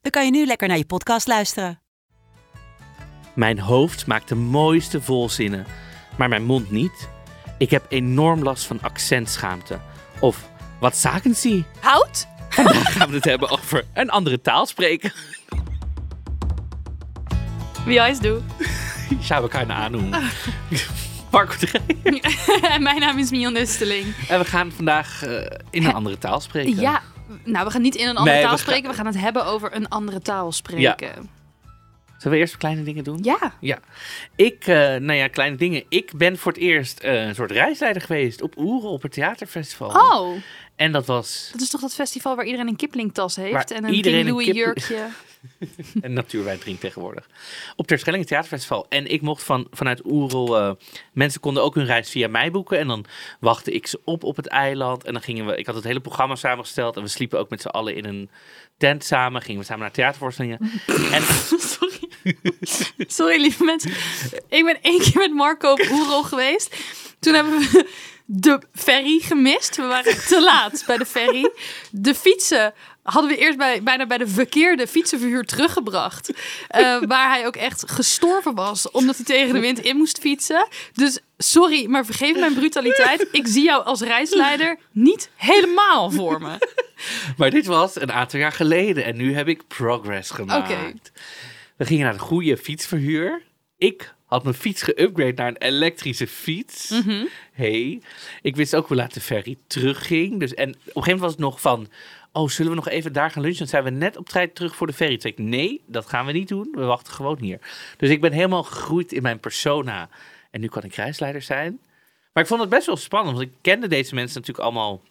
dan kan je nu lekker naar je podcast luisteren. Mijn hoofd maakt de mooiste volzinnen, maar mijn mond niet. Ik heb enorm last van accentschaamte. Of, wat zaken ze? Hout? Vandaag gaan we het hebben over een andere taal spreken. Wie doe. Ik zou elkaar aannoemen. Marco de mijn naam is Mion Nusteling. En we gaan vandaag eh, in een andere taal spreken. Ja, nou we gaan niet in een andere Nee, taal gaan- spreken. We gaan het hebben over een andere taal spreken. Zullen we eerst kleine dingen doen? Ja. Ja. Ik, eh, nou ja, kleine dingen. Ik ben voor het eerst eh, een soort reisleider geweest op Oeren op het theaterfestival. Oh, En dat was dat is toch dat festival waar iedereen een Kipling-tas heeft Waar en een iedereen King een Louis Kipling- jurkje. een natuurwijn drinkt tegenwoordig. Op Terschelling Theaterfestival. En ik mocht van, vanuit Oerol... eh, mensen konden ook hun reis via mij boeken. En dan wachtte ik ze op op het eiland. En dan gingen we... Ik had het hele programma samengesteld. En we sliepen ook met z'n allen in een tent samen. Gingen we samen naar theatervoorstellingen. en Sorry. Sorry, lieve mensen. Ik ben één keer met Marco op Oerol geweest. Toen hebben we de ferry gemist. We waren te laat bij de ferry. De fietsen hadden we eerst bij, bijna bij de verkeerde fietsenverhuur teruggebracht. Eh, waar hij ook echt gestorven was, omdat hij tegen de wind in moest fietsen. Dus sorry, maar vergeef mijn brutaliteit. Ik zie jou als reisleider niet helemaal voor me. Maar dit was een aantal jaar geleden. En nu heb ik progress gemaakt. We gingen naar de goede fietsverhuur. Ik had mijn fiets geüpgrade naar een elektrische fiets. Mhm. Hey. Ik wist ook hoe laat de ferry terugging. Dus, en op een gegeven moment was het nog van... Oh, zullen we nog even daar gaan lunchen? Dan zijn we net op tijd terug voor de ferry. Toen zei ik, nee, dat gaan we niet doen. We wachten gewoon hier. Dus ik ben helemaal gegroeid in mijn persona. En nu kan ik reisleider zijn. Maar ik vond het best wel spannend. Want ik kende deze mensen natuurlijk allemaal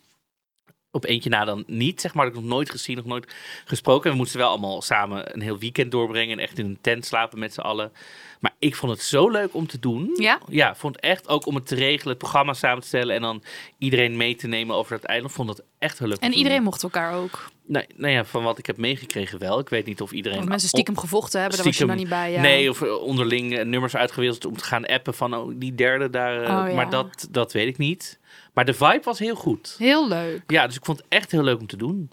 op eentje na dan niet, zeg maar. Dat ik nog nooit gezien, nog nooit gesproken. En we moesten wel allemaal samen een heel weekend doorbrengen. En echt in een tent slapen met z'n allen. Maar ik vond het zo leuk om te doen. Ja? Ja, vond echt ook om het te regelen, het programma samen te stellen. En dan iedereen mee te nemen over het eiland. Vond het echt heel leuk. En iedereen mocht elkaar ook. Nou, nou ja, van wat ik heb meegekregen wel. Ik weet niet of iedereen... Of mensen stiekem gevochten hebben, daar was je nog niet bij. Ja. Nee, of onderling eh, nummers uitgewisseld om te gaan appen van oh, die derde daar. eh, Oh, ja. Maar dat, dat weet ik niet. Maar de vibe was heel goed. Heel leuk. Ja, dus ik vond het echt heel leuk om te doen.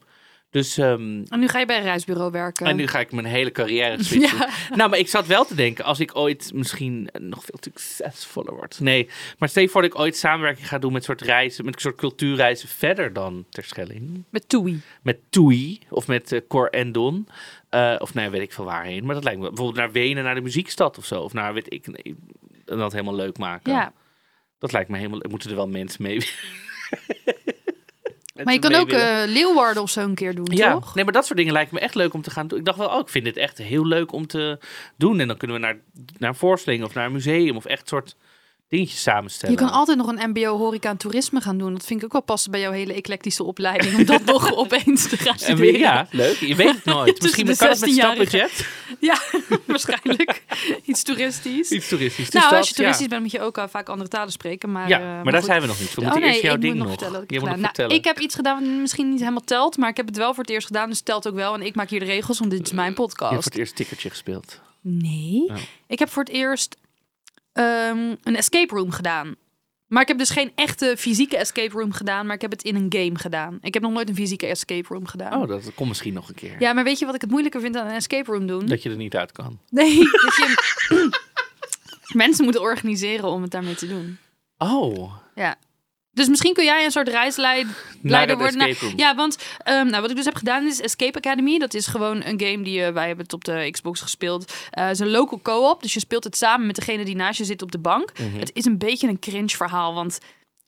Dus, ehm, En nu ga je bij een reisbureau werken. en nu ga ik mijn hele carrière switchen. Ja. Nou, maar ik zat wel te denken, als ik ooit misschien eh, nog veel succesvoller word. Nee, maar stel je voor dat ik ooit samenwerking ga doen met soort reizen, met een soort cultuurreizen verder dan Terschelling. Met Toei. Met Toei of met eh, Cor en Don. Eh, of nee, weet ik veel waarheen. Maar dat lijkt me bijvoorbeeld naar Wenen, naar de muziekstad of zo. Of naar, weet ik, nee, en dat helemaal leuk maken. Ja. Dat lijkt me helemaal, moeten er wel mensen mee. Maar je kan ook eh Leeuwarden of zo een keer doen, Ja, toch? nee, maar dat soort dingen lijken me echt leuk om te gaan doen. Ik dacht wel, oh, ik vind dit echt heel leuk om te doen. En dan kunnen we naar, naar een voorstelling of naar een museum of echt soort dingetjes samenstellen. Je kan altijd nog een mbo horeca en toerisme gaan doen. Dat vind ik ook wel passen bij jouw hele eclectische opleiding. Om dat nog opeens te gaan en studeren. we, ja, leuk. Je weet het nooit. Misschien de kan het met 16-jarigen. stadbudget. Ja, waarschijnlijk. Iets toeristisch. Iets toeristisch. Dus nou, dat, als je toeristisch ja. bent, moet je ook eh, vaak andere talen spreken. Maar, Ja, eh, maar, maar daar goed. zijn we nog niet. We Oh moeten nee, eerst jouw ik ding moet nog nog. vertellen. ik. Nou, vertellen. ik heb iets gedaan wat misschien niet helemaal telt. Maar ik heb het wel voor het eerst gedaan. Dus het telt ook wel. En ik maak hier de regels, want dit is mijn Je hebt voor podcast. het eerst tikkertje gespeeld. Nee. Oh. Ik heb voor het eerst ehm, een escape room gedaan. Maar ik heb dus geen echte fysieke escape room gedaan, maar ik heb het in een game gedaan. Ik heb nog nooit een fysieke escape room gedaan. Oh, dat komt misschien nog een keer. Ja, maar weet je wat ik het moeilijker vind aan een escape room doen? Dat je er niet uit kan. Nee, dat je mensen moeten organiseren om het daarmee te doen. Oh, Ja. Dus misschien kun jij een soort reisleider worden. Ja, want ehm, nou, wat ik dus heb gedaan is Escape Academy. Dat is gewoon een game die eh, wij hebben het op de Xbox gespeeld. Eh, Het is een local co-op, dus je speelt het samen met degene die naast je zit op de bank. Mhm. Het is een beetje een cringe verhaal, want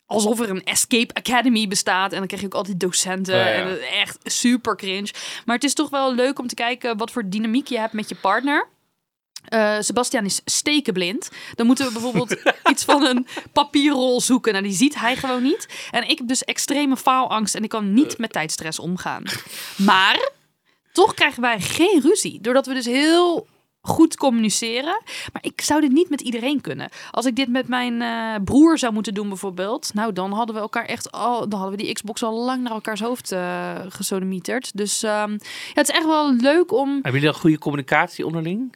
alsof er een Escape Academy bestaat. En dan krijg je ook altijd docenten. Oh, ja. En het- echt super cringe. Maar het is toch wel leuk om te kijken wat voor dynamiek je hebt met je partner. Eh, Sebastian is stekenblind. Dan moeten we bijvoorbeeld iets van een papierrol zoeken. Nou, die ziet hij gewoon niet. En ik heb dus extreme faalangst en ik kan niet met tijdstress omgaan. Maar toch krijgen wij geen ruzie. Doordat we dus heel goed communiceren. Maar ik zou dit niet met iedereen kunnen. Als ik dit met mijn eh, broer zou moeten doen bijvoorbeeld. Nou, dan hadden we elkaar echt al... Dan hadden we die Xbox al lang naar elkaars hoofd uh, gesodemieterd. Dus um, ja, het is echt wel leuk om... Hebben jullie dan goede communicatie onderling?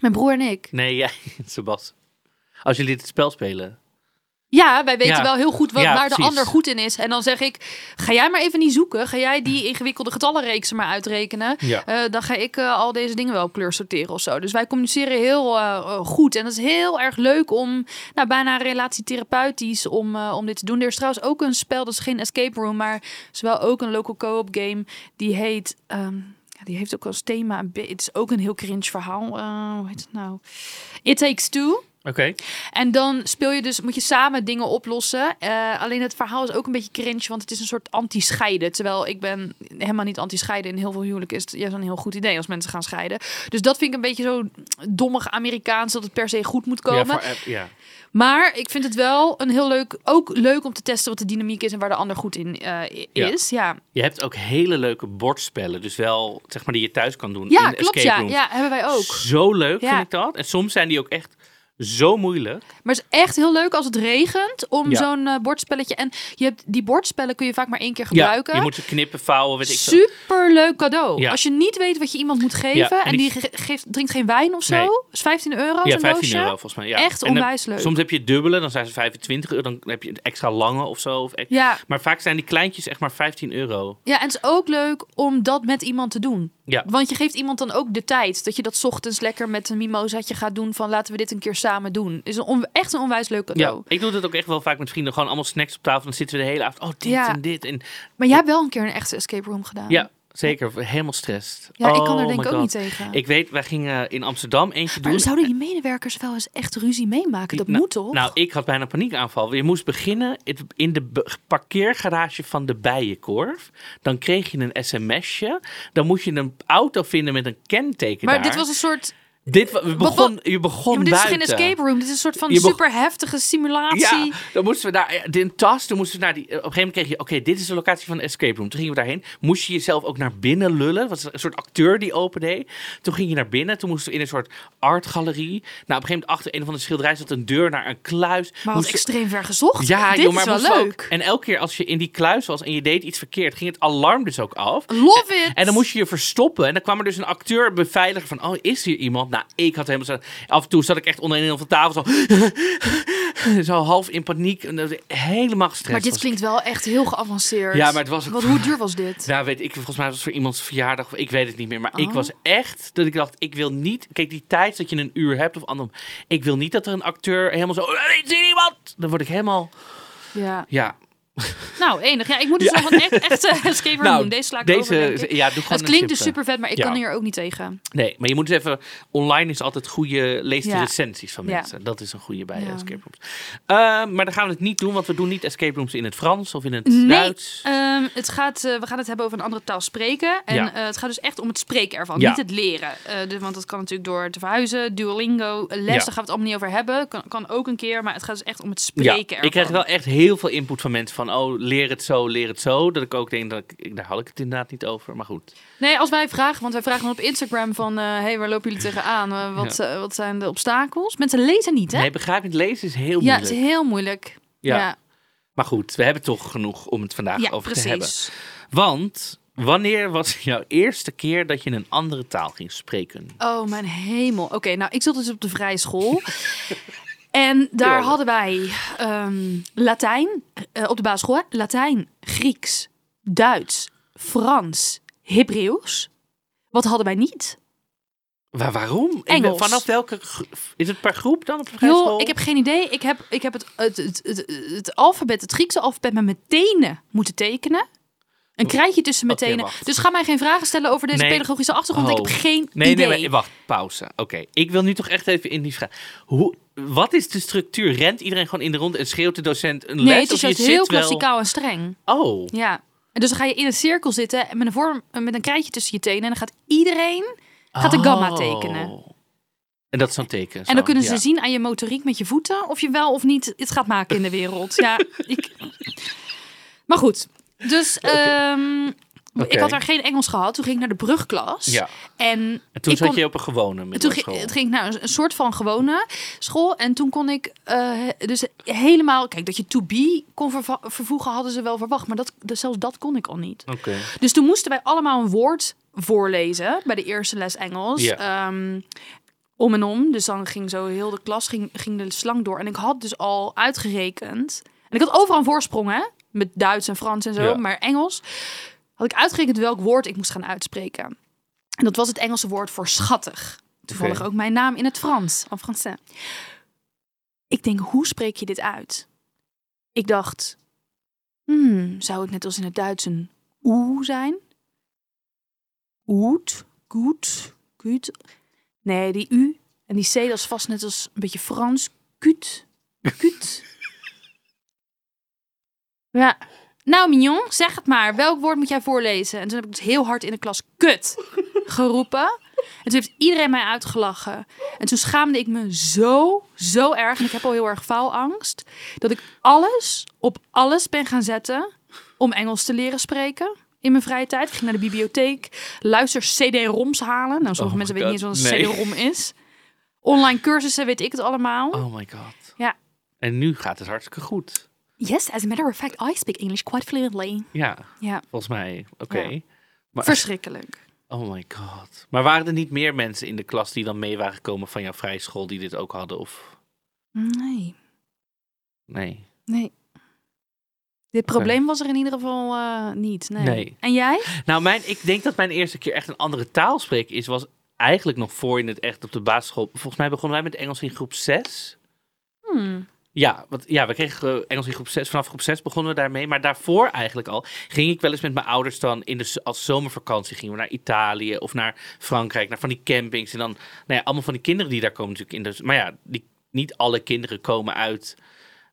Mijn broer en ik. Nee, jij, Sebas. Als jullie het spel spelen. Ja, wij weten Ja. wel heel goed wat, Ja, waar de precies. ander goed in is. En dan zeg ik, ga jij maar even niet zoeken. Ga jij die ingewikkelde getallenreeksen maar uitrekenen. Ja. Eh, dan ga ik eh, al deze dingen wel op kleur sorteren of zo. Dus wij communiceren heel eh, eh, goed. En dat is heel erg leuk om, nou bijna relatietherapeutisch, om, eh, om dit te doen. Er is trouwens ook een spel, dat is geen escape room, maar is wel ook een local co-op game. Die heet... ehm, die heeft ook als thema, het is ook een heel cringe verhaal. Eh, hoe heet het nou? It Takes Two. Oké. En dan speel je dus, moet je samen dingen oplossen. Eh, alleen het verhaal is ook een beetje cringe, want het is een soort anti-scheiden. Terwijl ik ben helemaal niet anti-scheiden. In heel veel huwelijken is het juist een heel goed idee als mensen gaan scheiden. Dus dat vind ik een beetje zo dommig Amerikaans, dat het per se goed moet komen. Ja, voor. Maar ik vind het wel een heel leuk, ook leuk om te testen wat de dynamiek is en waar de ander goed in eh, Ja. is. Ja, Je hebt ook hele leuke bordspellen. Dus wel, zeg maar, die je thuis kan doen. ja in klopt. escape Ja. rooms. ja, hebben wij ook. Zo leuk vind ik dat. En soms zijn die ook echt zo moeilijk. Maar het is echt heel leuk als het regent om Ja. zo'n eh, bordspelletje. En je hebt, die bordspellen kun je vaak maar één keer gebruiken. Ja, je moet ze knippen, vouwen, weet ik. Super leuk cadeau. Ja. Als je niet weet wat je iemand moet geven en, en die die- ge- geeft, drinkt geen wijn of zo, Nee. is 15 euro. Ja, zo'n 15 doosje. euro volgens mij. Ja. Echt En onwijs leuk. Soms heb je dubbele, dan zijn ze 25 euro. Dan heb je een extra lange of zo. Of ex- Ja, Maar vaak zijn die kleintjes echt maar 15 euro. ja, en het is ook leuk om dat met iemand te doen. Ja. Want je geeft iemand dan ook de tijd. Dat je dat 's ochtends lekker met een mimosaatje gaat doen van laten we dit een keer samen doen. Is een on- echt een onwijs leuk Ja, cadeau. ik doe dat ook echt wel vaak met vrienden. Gewoon allemaal snacks op tafel. Dan zitten we de hele avond. Oh, dit Ja. en dit. En Maar jij hebt wel een keer een echte escape room gedaan. ja, zeker. Helemaal stressed. Ja, ik kan Oh er denk my ik ook God. niet tegen. Ik weet, wij gingen in Amsterdam eentje maar doen. zouden die medewerkers wel eens echt ruzie meemaken? Dat Nou, moet toch? Nou, ik had bijna een paniekaanval. Je moest beginnen in de parkeergarage van de Bijenkorf. Dan kreeg je een sms'je. Dan moest je een auto vinden met een kenteken maar daar. dit was een soort. Dit begon, je begon Ja, maar dit is buiten. geen escape room. Dit is een soort van beg- super heftige simulatie. Ja, dan moesten we daar, de tas, toen moesten we naar die, op een gegeven moment kreeg je, oké, dit is de locatie van de escape room. Toen gingen we daarheen, moest je jezelf ook naar binnen lullen. Was een soort acteur die opende. Toen ging je naar binnen, toen moesten we in een soort artgalerie. Nou, op een gegeven moment achter een van de schilderijen zat een deur naar een kluis. Maar Moesten- extreem ver gezocht. ja, Dit joh, is wel we leuk. ook- en elke keer als je in die kluis was en je deed iets verkeerd, ging het alarm dus ook af. Love it. En dan moest je je verstoppen. En dan kwam er dus een acteur beveiliger van... Oh, is hier iemand? Nou, ik had helemaal. Af en toe zat ik echt onderin op de tafel zo... zo half in paniek. Helemaal gestrest. Maar dit klinkt wel echt heel geavanceerd. Ja, maar het was Wat, hoe duur was dit? ik. Nou, weet ik, volgens mij was het voor iemands verjaardag. of Ik weet het niet meer. Maar ik Oh. was echt... Dat ik dacht, ik wil niet... Kijk, die tijd dat je een uur hebt of andersom... Ik wil niet dat er een acteur helemaal zo... "Eh, Ik zie iemand! Dan word ik helemaal... Ja. Ja. Nou, enig. Ja, ik moet dus nog een echt, echte escape room doen. Deze sla ik over, denk ik. ja, doe gewoon Het klinkt dus super vet, maar ik Ja. kan hier ook niet tegen. Nee, maar je moet dus even... Online is altijd goede... Lees de recensies van mensen. Dat is een goede bij escape rooms. Ehm, maar dan gaan we het niet doen, want we doen niet escape rooms in het Frans of in het Nee, Duits. Ehm, het gaat, eh, we gaan het hebben over een andere taal spreken. En eh, het gaat dus echt om het spreken ervan, niet het leren. Eh, dus, want dat kan natuurlijk door te verhuizen, Duolingo, les, daar gaan we het allemaal niet over hebben. Kan, kan ook een keer, maar het gaat dus echt om het spreken ja, ervan. ik krijg wel echt heel veel input van mensen van, oh, leer het zo, leer het zo. Dat ik ook denk, dat ik, daar had ik het inderdaad niet over, maar goed. Nee, als wij vragen, want wij vragen op Instagram van... eh hey, waar lopen jullie tegenaan? Eh, wat, eh, wat zijn de obstakels? Mensen lezen niet, hè? Nee, begrijpend lezen is heel ja, moeilijk. het is heel moeilijk. Ja. ja, Maar goed, we hebben toch genoeg om het vandaag ja, over precies. te hebben. Want, wanneer was jouw eerste keer dat je een andere taal ging spreken? Oh, mijn hemel. Oké, nou, ik zat dus op de vrije school. en daar hadden wij ehm, Latijn, eh, op de basisschool? Latijn, Grieks, Duits, Frans, Hebreeuws. Wat hadden wij niet? Waar, waarom? Ik ben- Engels. vanaf welke... Is het per groep dan op de Joh, ik heb geen idee. Ik heb, ik heb het, het, het, het, het alfabet, het Griekse alfabet met mijn tenen moeten tekenen. Een krijtje tussen mijn Oké, tenen. wacht. Dus ga mij geen vragen stellen over deze Nee. pedagogische achtergrond. Ik Oh. heb geen Nee, idee. nee, maar wacht, pauze. Oké, ik wil nu toch echt even in die vraag. Hoe, wat is de structuur? Rent iedereen gewoon in de rond en schreeuwt de docent een nee, les? het is juist heel wel- klassikaal en streng. Oh, Ja. En dus dan ga je in een cirkel zitten en met een, vorm, met een krijtje tussen je tenen. En dan gaat iedereen gaat de gamma Oh. tekenen. En dat is zo'n teken. En dan kunnen ze ja. zien aan je motoriek met je voeten of je wel of niet het gaat maken in de wereld. Ja, ik... Maar goed. Dus Ik had daar geen Engels gehad. Toen ging ik naar de brugklas. Ja. En, En toen zat kon- je op een gewone toen middelbare ging, school. het ging naar een, een soort van gewone school. En toen kon ik eh, dus helemaal... Kijk, dat je to be kon vervoegen hadden ze wel verwacht. Maar dat, dus zelfs dat kon ik al niet. Oké. Dus toen moesten wij allemaal een woord voorlezen bij de eerste les Engels. Ja. Ehm, om en om. Dus dan ging zo heel de klas ging, ging de slang door. En ik had dus al uitgerekend. En ik had overal een voorsprong, hè? Met Duits en Frans en zo. Ja. Maar Engels had ik uitgerekend welk woord ik moest gaan uitspreken. En dat was het Engelse woord voor schattig. Toevallig ook mijn naam in het Frans, en français. Ik denk, hoe spreek je dit uit? Ik dacht, hmm, zou het net als in het Duits een oe zijn? Oet, goed, goed. Nee, die u en die c, dat is vast net als een beetje Frans. Kut, kut. ja. Nou, mignon, zeg het maar. Welk woord moet jij voorlezen? En toen heb ik dus heel hard in de klas kut geroepen. En toen heeft iedereen mij uitgelachen. En toen schaamde ik me zo, zo erg. En ik heb al heel erg faalangst. Dat ik alles op alles ben gaan zetten om Engels te leren spreken. In mijn vrije tijd. Ik ging naar de bibliotheek. Luister CD-ROMs halen. Nou, sommige Oh mensen weten niet eens wat een nee. CD-ROM is. Online cursussen weet ik het allemaal. Oh my god. Ja. En nu gaat het hartstikke goed. Yes, as a matter of fact, I speak English quite fluently. Ja, Ja, volgens mij. Oké. Ja. Verschrikkelijk. oh my god. Maar waren er niet meer mensen in de klas die dan mee waren gekomen van jouw vrije school die dit ook hadden? Of Nee, nee? nee. Dit probleem was er in ieder geval eh, niet. Nee. Nee. En jij? Nou, mijn, ik denk dat mijn eerste keer echt een andere taal spreken is, was eigenlijk nog voor je het echt op de basisschool. Volgens mij begonnen wij met Engels in groep 6. Hmm. Ja, want, ja, we kregen eh, Engels in groep 6. Vanaf groep 6 begonnen we daarmee. Maar daarvoor eigenlijk al ging ik wel eens met mijn ouders dan in de, als zomervakantie gingen we naar Italië of naar Frankrijk, naar van die campings. En dan, nou ja, allemaal van die kinderen die daar komen natuurlijk in de... Maar ja, die, niet alle kinderen komen uit,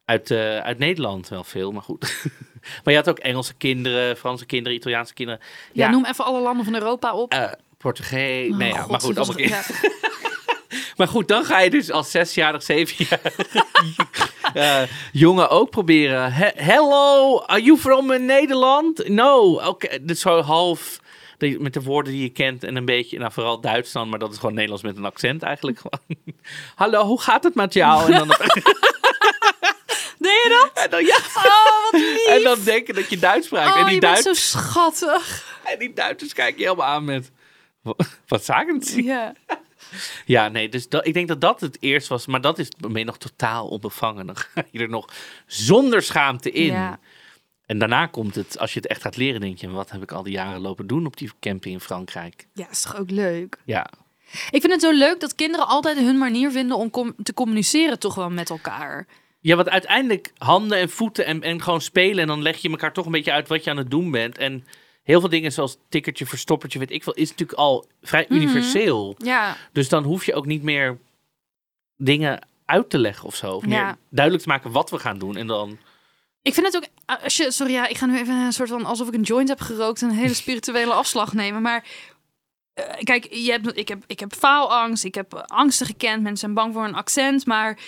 uit, eh, uit Nederland. Wel veel, maar goed. maar je had ook Engelse kinderen, Franse kinderen, Italiaanse kinderen. Ja, noem even alle landen van Europa op. eh, Portugees. Oh, nee, ja, God, maar goed, allemaal kinderen. Maar goed, dan ga je dus als zesjarig, zevenjarig eh, jongen ook proberen. He- Hello, are you from Nederland? No, oké. Dit is zo half met de woorden die je kent en een beetje, nou vooral Duits dan, maar dat is gewoon Nederlands met een accent eigenlijk gewoon. Hallo, hoe gaat het met jou? En dan, Deed je dat? en dan, ja, Oh, wat lief. en dan denken dat je Duits spraakt. en, Oh, die je bent Duits, zo schattig. en die Duitsers kijken je helemaal aan met, "Wa- wat zagen ze? Ja. Ja, nee, dus dat, ik denk dat dat het eerst was. Maar dat is ben je nog totaal onbevangen. Dan ga je er nog zonder schaamte in. Ja. En daarna komt het, als je het echt gaat leren, denk je... wat heb ik al die jaren lopen doen op die camping in Frankrijk? ja, is toch ook leuk? Ja, Ik vind het zo leuk dat kinderen altijd hun manier vinden om com- te communiceren toch wel met elkaar. ja want uiteindelijk handen en voeten en, en gewoon spelen... en dan leg je elkaar toch een beetje uit wat je aan het doen bent. En heel veel dingen zoals tikkertje, verstoppertje, weet ik veel... is natuurlijk al vrij Mhm. universeel. Ja, Dus dan hoef je ook niet meer dingen uit te leggen of zo. Of meer Ja. duidelijk te maken wat we gaan doen. En dan... ik vind het ook, als je, sorry ja, ik ga nu even een soort van, alsof ik een joint heb gerookt, een hele spirituele afslag nemen. Maar eh, kijk, je hebt, ik, heb, ik heb faalangst, ik heb eh, angsten gekend, mensen zijn bang voor een accent. Maar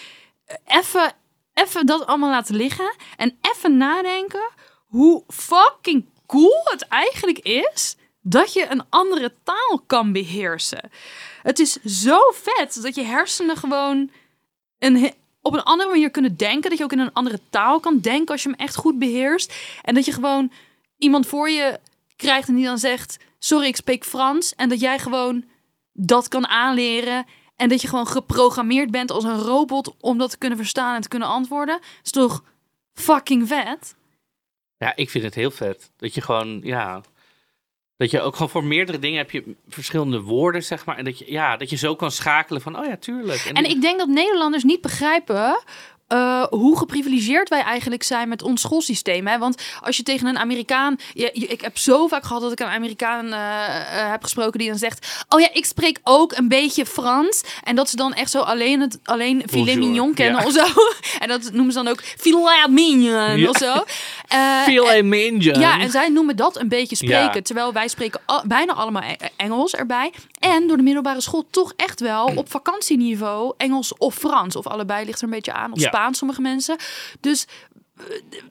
eh, even, even dat allemaal laten liggen en even nadenken hoe fucking cool het eigenlijk is dat je een andere taal kan beheersen. Het is zo vet dat je hersenen gewoon een, op een andere manier kunnen denken. Dat je ook in een andere taal kan denken als je hem echt goed beheerst. En dat je gewoon iemand voor je krijgt en die dan zegt... Sorry, ik spreek Frans. En dat jij gewoon dat kan aanleren. En dat je gewoon geprogrammeerd bent als een robot om dat te kunnen verstaan en te kunnen antwoorden. is toch fucking vet? Ja, ik vind het heel vet. Dat je gewoon, ja. Dat je ook gewoon voor meerdere dingen heb je verschillende woorden, zeg maar. En dat je, ja, dat je zo kan schakelen van, oh ja, tuurlijk. En ik denk dat Nederlanders niet begrijpen eh, hoe geprivilegeerd wij eigenlijk zijn met ons schoolsysteem. Hè? Want als je tegen een Amerikaan. Je, je- ik heb zo vaak gehad dat ik een Amerikaan eh, eh, heb gesproken die dan zegt: Oh ja, ik spreek ook een beetje Frans. En dat ze dan echt zo alleen, het, alleen filet mignon kennen Ja. of zo. en dat noemen ze dan ook filet mignon Ja. of zo. Veel Minja. ja, en zij noemen dat een beetje spreken. Ja. Terwijl wij spreken al- bijna allemaal E- Engels erbij. En door de middelbare school toch echt wel op vakantieniveau Engels of Frans. Of allebei ligt er een beetje aan. Of Spaans, sommige mensen. Dus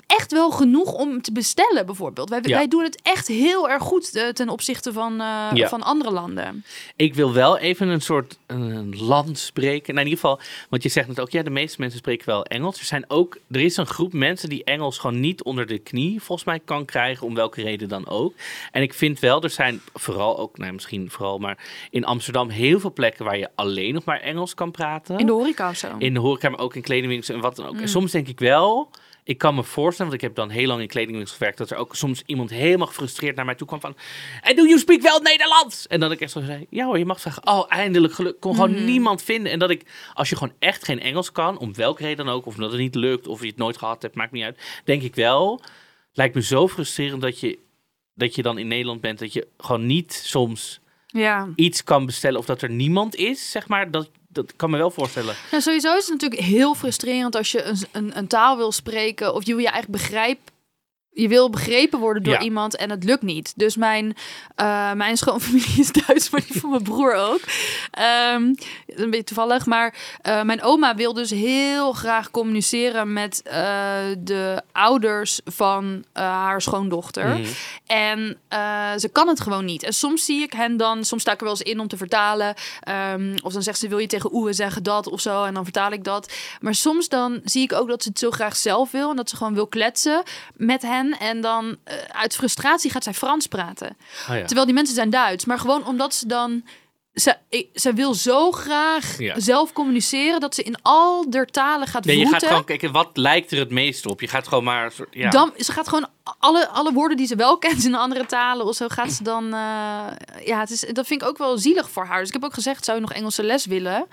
echt wel genoeg om te bestellen, bijvoorbeeld. Wij, Ja. wij doen het echt heel erg goed eh, ten opzichte van, eh, Ja. van andere landen. Ik wil wel even een soort een land spreken. Nou, in ieder geval, want je zegt het ook, ja, de meeste mensen spreken wel Engels. Er zijn ook, er is een groep mensen die Engels gewoon niet onder de knie, volgens mij, kan krijgen, om welke reden dan ook. En ik vind wel, er zijn vooral ook, nou, misschien vooral, maar in Amsterdam heel veel plekken waar je alleen nog maar Engels kan praten. In de horeca of zo. in de horeca, maar ook in kledingwinkels en wat dan ook. Mm. En soms denk ik wel, ik kan me voorstellen, want ik heb dan heel lang in kledingwinkels gewerkt, dat er ook soms iemand helemaal gefrustreerd naar mij toe kwam van, en do you speak wel Nederlands? En dat ik echt zo zei, ja hoor, je mag vragen, oh eindelijk geluk, kon gewoon Mhm. niemand vinden. En dat ik, als je gewoon echt geen Engels kan, om welke reden dan ook, of omdat het niet lukt, of je het nooit gehad hebt, maakt niet uit, denk ik wel, lijkt me zo frustrerend dat je, dat je dan in Nederland bent, dat je gewoon niet soms Ja. iets kan bestellen, of dat er niemand is, zeg maar, dat, dat kan me wel voorstellen. Nou, sowieso is het natuurlijk heel frustrerend als je een, een, een taal wil spreken of je wil je eigenlijk begrijp. Je wil begrepen worden door Ja. iemand en het lukt niet. Dus mijn, eh, mijn schoonfamilie is Duits, maar die van mijn broer ook. Ehm, een beetje toevallig. Maar eh, mijn oma wil dus heel graag communiceren met eh, de ouders van haar schoondochter. Mhm. En ze kan het gewoon niet. En soms zie ik hen dan, soms sta ik er wel eens in om te vertalen. Ehm, of dan zegt ze, wil je tegen Oe zeggen dat of zo? En dan vertaal ik dat. Maar soms dan zie ik ook dat ze het zo graag zelf wil. En dat ze gewoon wil kletsen met hen. En dan eh, uit frustratie gaat zij Frans praten. Ja. Terwijl die mensen zijn Duits. Maar gewoon omdat ze dan... Ze, ik- ze wil zo graag Ja. zelf communiceren dat ze in al der talen gaat Nee, je gaat gewoon kijken, wat lijkt er het meest op? Je gaat gewoon maar... soort- Ja. Dan, ze gaat gewoon alle, alle woorden die ze wel kent in andere talen of zo, gaat ze dan. eh, ja, het is, dat vind ik ook wel zielig voor haar. Dus ik heb ook gezegd: zou je nog Engelse les willen?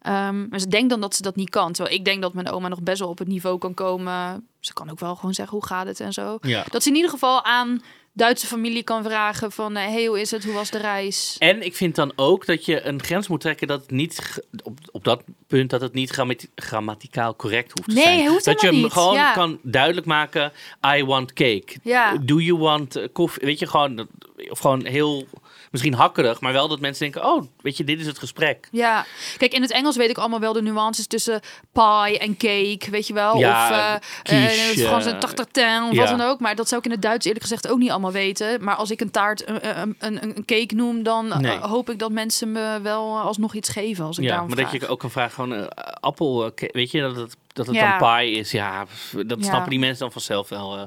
Ehm, maar ze denkt dan dat ze dat niet kan. Terwijl ik denk dat mijn oma nog best wel op het niveau kan komen. Ze kan ook wel gewoon zeggen hoe gaat het en zo. Ja. Dat ze in ieder geval aan Duitse familie kan vragen van... eh, hey, hoe is het? Hoe was de reis? En ik vind dan ook dat je een grens moet trekken dat het niet... Op, op dat punt dat het niet grammati- grammaticaal correct hoeft te Nee, zijn. hoeft dat je hem niet, gewoon ja. kan duidelijk maken... I want cake. Ja. Do you want eh, koffie? Weet je, gewoon... Of gewoon heel... Misschien hakkerig, maar wel dat mensen denken... Oh, weet je, dit is het gesprek. Ja, kijk, in het Engels weet ik allemaal wel de nuances tussen pie en cake, weet je wel. Ja, of uh, quiche, in het Frans eh, een tartatin, of ja. wat dan ook. Maar dat zou ik in het Duits eerlijk gezegd ook niet allemaal weten. Maar als ik een taart een, een, een, een cake noem, dan eh, Nee. hoop ik dat mensen me wel alsnog iets geven als ik Ja, maar vraag. dat je ook kan vragen gewoon... eh, appel, eh, weet je, dat het, dat het Ja. dan pie is. Ja, dat Ja. snappen die mensen dan vanzelf wel. eh,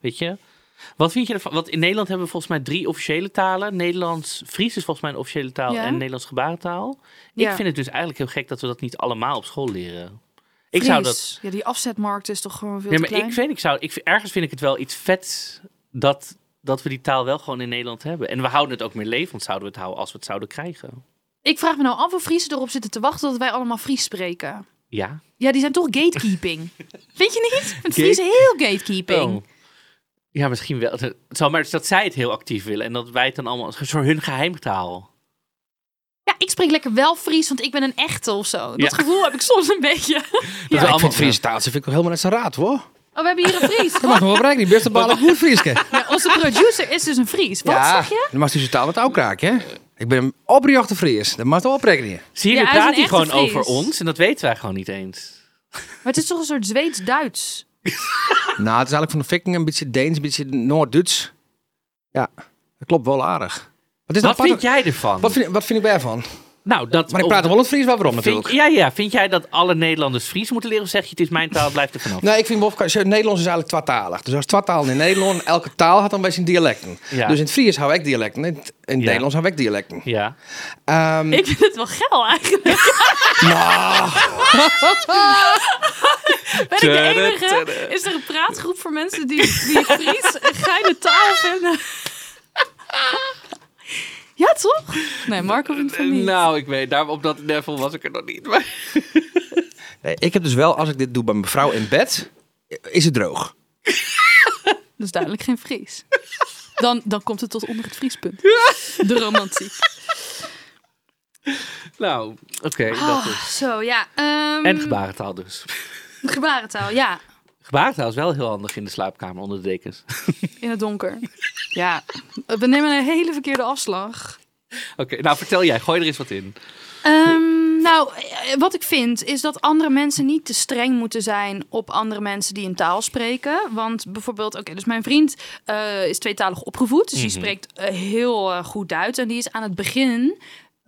weet je? Wat vind je ervan? Want in Nederland hebben we volgens mij drie officiële talen. Nederlands, Fries is volgens mij een officiële taal Ja. en Nederlands gebarentaal. Ja. Ik vind het dus eigenlijk heel gek dat we dat niet allemaal op school leren. Ik zou dat... Fries. Ja, die afzetmarkt is toch gewoon veel Nee, te maar klein. ik vind, ik zou, ik, ergens vind ik het wel iets vet dat, dat we die taal wel gewoon in Nederland hebben. En we houden het ook meer levend, zouden we het houden als we het zouden krijgen. Ik vraag me nou af of Friesen erop zitten te wachten dat wij allemaal Fries spreken. Ja. Ja, die zijn toch gatekeeping. Vind je niet? Het Friese heel gatekeeping. Oh. Ja, misschien wel. Het zou maar dat zij het heel actief willen en dat wij het dan allemaal als een soort hun geheimtaal. Ja, ik spreek lekker wel Fries, want ik ben een echte of zo. Dat Ja. gevoel heb ik soms een beetje. Dat Ja, allemaal vind Friese taal vind ik wel helemaal net zijn raad, hoor. Oh, we hebben hier een Fries. Dat mag me wel bereiken, die beste balen goed Frieske. Ja, onze producer is dus een Fries. Wat ja, zeg je? Dan mag je taal met ook kraken, hè? Ik ben een oprechte Fries. Dat mag wel oprekenen. Zie je, Ja, we hij gewoon Fries. over ons en dat weten wij gewoon niet eens. Maar het is toch een soort Zweeds-Duits? Nou, het is eigenlijk van de Viking een beetje Deens, een beetje Noord-Duits. Ja, dat klopt wel aardig. Wat, is Wat nou vind jij ervan? Wat vind, wat vind ik daarvan? Nou, dat, Maar ik praat er wel het Fries wel weer om vind, natuurlijk. ja, ja, vind jij dat alle Nederlanders Fries moeten leren of zeg je het is mijn taal, het blijft er vanaf? Nee, ik vind Nederlands is eigenlijk twaalftalig. Dus als twaaltaal in Nederland, elke taal had dan bij zijn dialecten. Ja. Dus in het Fries hou ik dialecten, in het, in het Ja. Nederlands hou ik dialecten. Ja. Ehm, Ik vind het wel geil eigenlijk. nou, Ben ik de enige? Is er een praatgroep voor mensen die, die Fries een geile taal vinden? Ja, toch? Nee, Marco vindt van niet. Nou, ik weet, daar op dat level was ik er nog niet. Maar... nee, ik heb dus wel, als ik dit doe bij mijn vrouw in bed, is het droog. Dat is duidelijk geen Fries. Dan, dan komt het tot onder het Friespunt. De romantiek. Nou, oké, dat Ah, zo, ja. ehm, En gebarentaal dus. gebarentaal, ja. Gebarentaal is wel heel handig in de slaapkamer onder de dekens. In het donker. Ja, we nemen een hele verkeerde afslag. Oké, nou vertel jij, gooi er eens wat in. Ehm, nou, wat ik vind is dat andere mensen niet te streng moeten zijn op andere mensen die een taal spreken. Want bijvoorbeeld, oké, dus mijn vriend eh, is tweetalig opgevoed. Dus die Mhm. spreekt eh, heel eh, goed Duits. En die is aan het begin.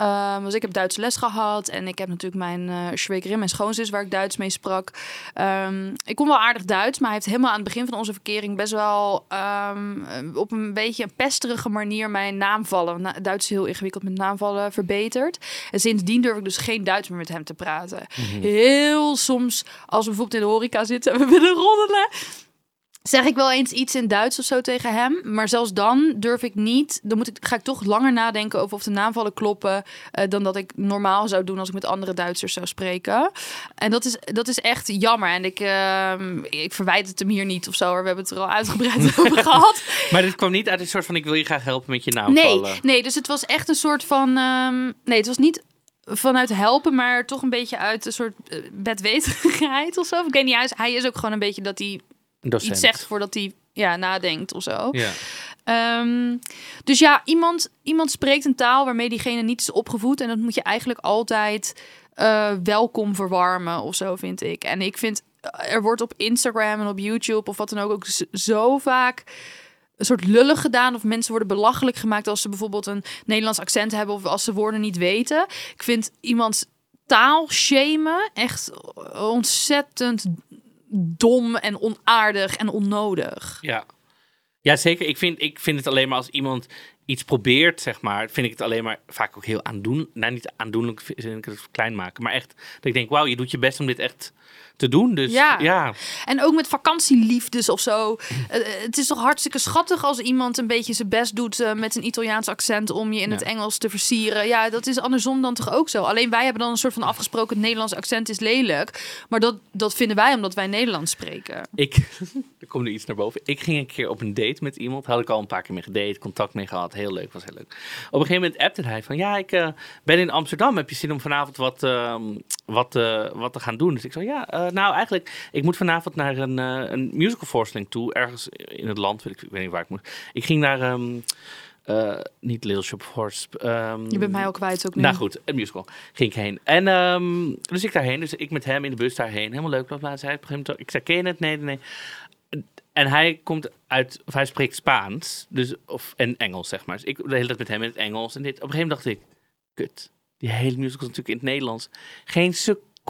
Uh, dus ik heb Duitse les gehad en ik heb natuurlijk mijn uh, schwekerin, mijn schoonzus, waar ik Duits mee sprak. Um, ik kon wel aardig Duits, maar hij heeft helemaal aan het begin van onze verkering best wel um, op een beetje een pesterige manier mijn naamvallen, na, Duits is heel ingewikkeld met naamvallen, verbeterd. En sindsdien durf ik dus geen Duits meer met hem te praten. Mm-hmm. Heel soms, als we bijvoorbeeld in de horeca zitten en we willen roddelen, zeg ik wel eens iets in Duits of zo tegen hem. Maar zelfs dan durf ik niet. Dan moet ik, ga ik toch langer nadenken over of de naamvallen kloppen. Uh, dan dat ik normaal zou doen als ik met andere Duitsers zou spreken. En dat is, dat is echt jammer. En ik, uh, ik verwijt het hem hier niet of zo. Hoor. We hebben het er al uitgebreid over gehad. Maar dit kwam niet uit een soort van: ik wil je graag helpen met je naamvallen. Nee, nee dus het was echt een soort van. Um, nee, het was niet vanuit helpen, maar toch een beetje uit een soort uh, bedweterigheid of zo. Ik weet niet, hij is, hij is ook gewoon een beetje dat hij Docent. iets zegt voordat hij ja, nadenkt of zo. Ja. Um, dus ja, iemand, iemand spreekt een taal waarmee diegene niet is opgevoed. En dat moet je eigenlijk altijd uh, welkom verwarmen of zo, vind ik. En ik vind, uh, er wordt op Instagram en op YouTube of wat dan ook, ook zo vaak een soort lullig gedaan. Of mensen worden belachelijk gemaakt als ze bijvoorbeeld een Nederlands accent hebben of als ze woorden niet weten. Ik vind iemands taal shamen echt ontzettend dom en onaardig en onnodig. Ja. Ja, zeker. Ik vind, ik vind het alleen maar als iemand iets probeert, zeg maar, vind ik het alleen maar vaak ook heel aandoenlijk. Nou, niet aandoenlijk, vind ik het klein maken, maar echt dat ik denk, wauw, je doet je best om dit echt te doen. Dus ja. ja. En ook met vakantieliefdes of zo. Uh, het is toch hartstikke schattig als iemand een beetje zijn best doet uh, met een Italiaans accent om je in ja. het Engels te versieren. Ja, dat is andersom dan toch ook zo. Alleen wij hebben dan een soort van afgesproken het Nederlands accent is lelijk. Maar dat, dat vinden wij omdat wij Nederlands spreken. Ik, er komt nu iets naar boven. Ik ging een keer op een date met iemand. Had ik al een paar keer mee gedate, contact mee gehad. Heel leuk, was heel leuk. Op een gegeven moment appte hij van, ja, ik uh, ben in Amsterdam. Heb je zin om vanavond wat, wat, wat te gaan doen? Dus ik zei, ja, nou, eigenlijk, ik moet vanavond naar een, uh, een musicalvoorstelling toe, ergens in het land, weet ik, ik weet niet waar ik moet. Ik ging naar, um, uh, niet Little Shop of Horse. Um, je bent mij ook kwijt ook nu. Nou goed, een musical ging ik heen. En um, dus ik daarheen, dus ik met hem in de bus daarheen, helemaal leuk. Wat zei ik zei, ken je het? Nee, nee, nee. En hij komt uit, of hij spreekt Spaans, dus, of, en Engels, zeg maar. Dus ik de hele tijd met hem in het Engels en dit. Op een gegeven moment dacht ik, kut, die hele musical is natuurlijk in het Nederlands. Geen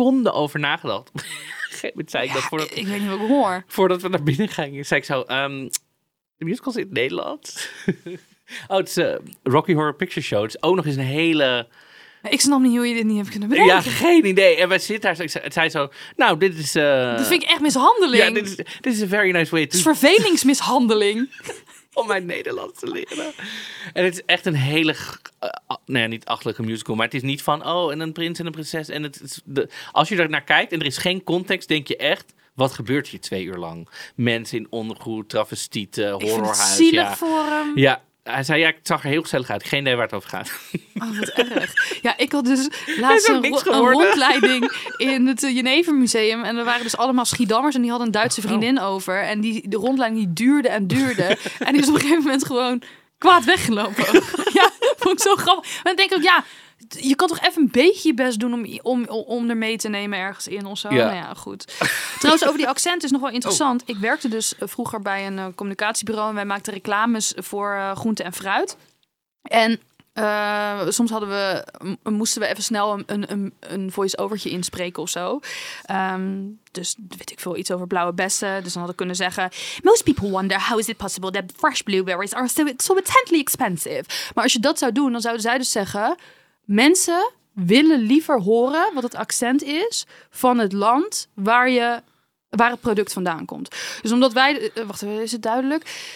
seconde over nagedacht. zei ik dat voordat, ik weet niet wat ik hoor. Voordat we naar binnen gingen, zei ik zo: um, de musical is in het Nederlands. oh, het is uh, Rocky Horror Picture Show. Het is ook nog eens een hele. Ik snap niet hoe je dit niet hebt kunnen bedenken. Ja, geen idee. En wij zitten daar. Het zei zo: Nou, dit is. Uh, dat vind ik echt mishandeling. Ja, dit is, dit is een very nice way to. Het is vervelingsmishandeling. om mijn Nederlands te leren. En het is echt een hele, ja, niet achtelijke musical, maar het is niet van, oh, en een prins en een prinses. En het is de, als je er naar kijkt en er is geen context, denk je echt, wat gebeurt hier twee uur lang? Mensen in ondergoed, travestieten, horrorhuis. zielig ja. voor hem. Ja, hij zei, ja, het zag er heel gezellig uit. Geen idee waar het over gaat. Oh, wat erg. Ja, ik had dus laatst een, een, rondleiding in het Jenever Museum. En er waren dus allemaal Schiedammers en die hadden een Duitse vriendin oh. over. En die, de rondleiding die duurde en duurde. en die is op een gegeven moment gewoon kwaad weggelopen. ja, vond ik zo grappig. Maar dan denk ik ook, ja, je kan toch even een beetje je best doen om, om, om er mee te nemen ergens in of zo. Ja. Nou ja, goed. Trouwens, over die accent is nog wel interessant. Oh. Ik werkte dus vroeger bij een uh, communicatiebureau en wij maakten reclames voor uh, groente en fruit. En uh, soms hadden we, moesten we even snel een, een, een voice-overtje inspreken of zo. Um, dus weet ik veel, iets over blauwe bessen. Dus dan had ik kunnen zeggen... Most people wonder how is it possible that fresh blueberries are so, intensely expensive. Maar als je dat zou doen, dan zouden zij dus zeggen... Mensen willen liever horen wat het accent is van het land waar, je, waar het product vandaan komt. Dus omdat wij... Uh, wacht is het duidelijk?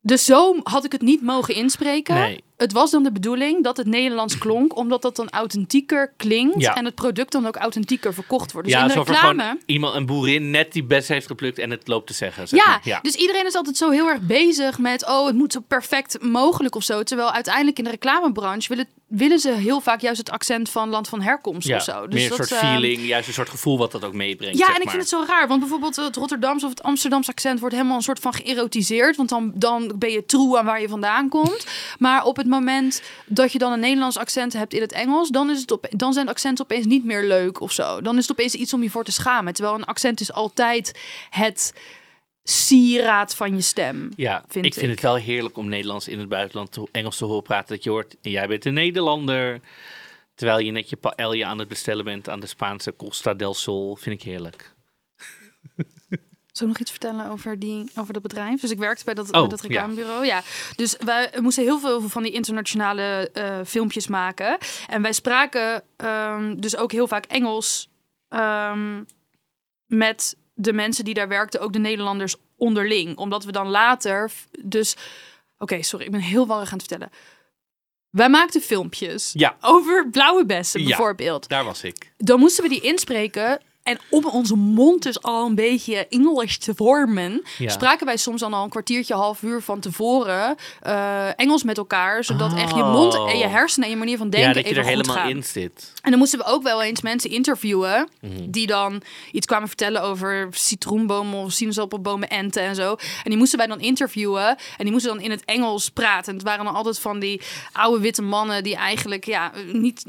Dus zo had ik het niet mogen inspreken. Nee. Het was dan de bedoeling dat het Nederlands klonk, omdat dat dan authentieker klinkt Ja. en het product dan ook authentieker verkocht wordt. Dus ja, in de reclame. iemand, een boerin, net die best heeft geplukt en het loopt te zeggen. Zeg Ja, maar. ja. dus iedereen is altijd zo heel erg bezig met, oh, het moet zo perfect mogelijk of zo. Terwijl uiteindelijk in de reclamebranche willen, willen ze heel vaak juist het accent van land van herkomst Ja, of zo. Dus meer een dat, soort eh, feeling, juist een soort gevoel wat dat ook meebrengt. Ja, zeg en ik maar. vind het zo raar, want bijvoorbeeld het Rotterdamse of het Amsterdamse accent wordt helemaal een soort van geërotiseerd, want dan, dan ben je true aan waar je vandaan komt. Maar op het moment dat je dan een Nederlands accent hebt in het Engels, dan, is het op, dan zijn accenten opeens niet meer leuk of zo. Dan is het opeens iets om je voor te schamen. Terwijl een accent is altijd het sieraad van je stem. Ja, vind ik vind ik. het wel heerlijk om Nederlands in het buitenland te, Engels te horen praten. Dat je hoort, jij bent een Nederlander. Terwijl je net je paella aan het bestellen bent aan de Spaanse Costa del Sol. Vind ik heerlijk. Zou ik nog iets vertellen over, die, over dat bedrijf? Dus ik werkte bij dat, Oh, bij dat reclamebureau. Ja. Dus wij moesten heel veel van die internationale eh, filmpjes maken. En wij spraken ehm, dus ook heel vaak Engels ehm, met de mensen die daar werkten, ook de Nederlanders onderling. Omdat we dan later dus... Oké, sorry, ik ben heel warrig aan het vertellen. Wij maakten filmpjes Ja. over blauwe bessen Ja. bijvoorbeeld Daar was ik. dan moesten we die inspreken. En om onze mond dus al een beetje Engels te vormen, Ja. spraken wij soms dan al een kwartiertje, half uur van tevoren eh, Engels met elkaar, zodat echt je Oh. mond en je hersenen en je manier van denken ja, dat je even er helemaal gaan. in zit. En dan moesten we ook wel eens mensen interviewen Mhm. die dan iets kwamen vertellen over citroenbomen of sinaasappelbomen, enten en zo. En die moesten wij dan interviewen en die moesten dan in het Engels praten. En het waren dan altijd van die oude witte mannen die eigenlijk, ja, niet,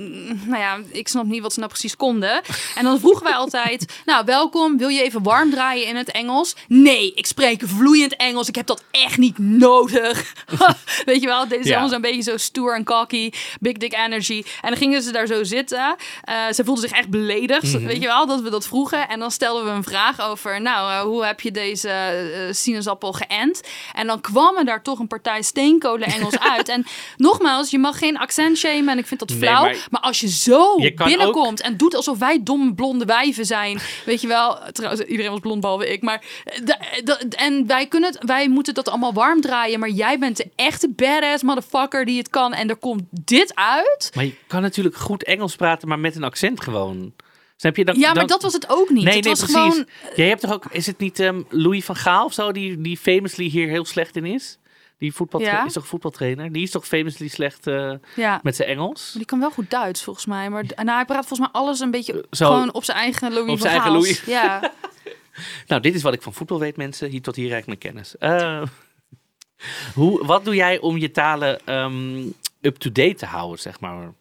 nou ja, ik snap niet wat ze nou precies konden. En dan vroegen wij altijd, nou welkom, wil je even warm draaien in het Engels? Nee, ik spreek vloeiend Engels, ik heb dat echt niet nodig. Weet je wel, dit is Ja. allemaal zo'n beetje zo stoer en cocky, big dick energy. En dan gingen ze daar zo zitten. Eh, ze voelden zich echt beledigd, Mhm. weet je wel, dat we dat vroegen. En dan stelden we een vraag over, nou, eh, hoe heb je deze eh, sinaasappel geënt? En dan kwamen daar toch een partij steenkolen Engels uit. En nogmaals, je mag geen accent shamen en ik vind dat Nee, flauw. maar- maar... als je zo Je binnenkomt en doet alsof wij domme blonde wijven zijn, weet je wel, trouwens, iedereen was blond behalve ik, maar eh, da- en wij kunnen het, wij moeten dat allemaal warm draaien, maar jij bent de echte badass motherfucker die het kan en er komt dit uit. Maar je kan natuurlijk goed Engels praten, maar met een accent gewoon. Snap je? Dan, Ja, maar dan- dat was het ook niet. Nee, het nee, was precies. gewoon Jij hebt toch ook, is het niet ehm, Louis van Gaal of zo, die, die famously hier heel slecht in is? Die voetbal Ja. is toch voetbaltrainer? Die is toch famously slecht eh, ja. met zijn Engels? Maar die kan wel goed Duits, volgens mij. Maar en hij praat volgens mij alles een beetje Zo. gewoon op zijn eigen Louis Op van zijn eigen. Louis. Ja. Nou, dit is wat ik van voetbal weet, mensen. Hier tot hier reikt mijn kennis. Eh, hoe, wat doe jij om je talen ehm, up-to-date te houden, zeg maar?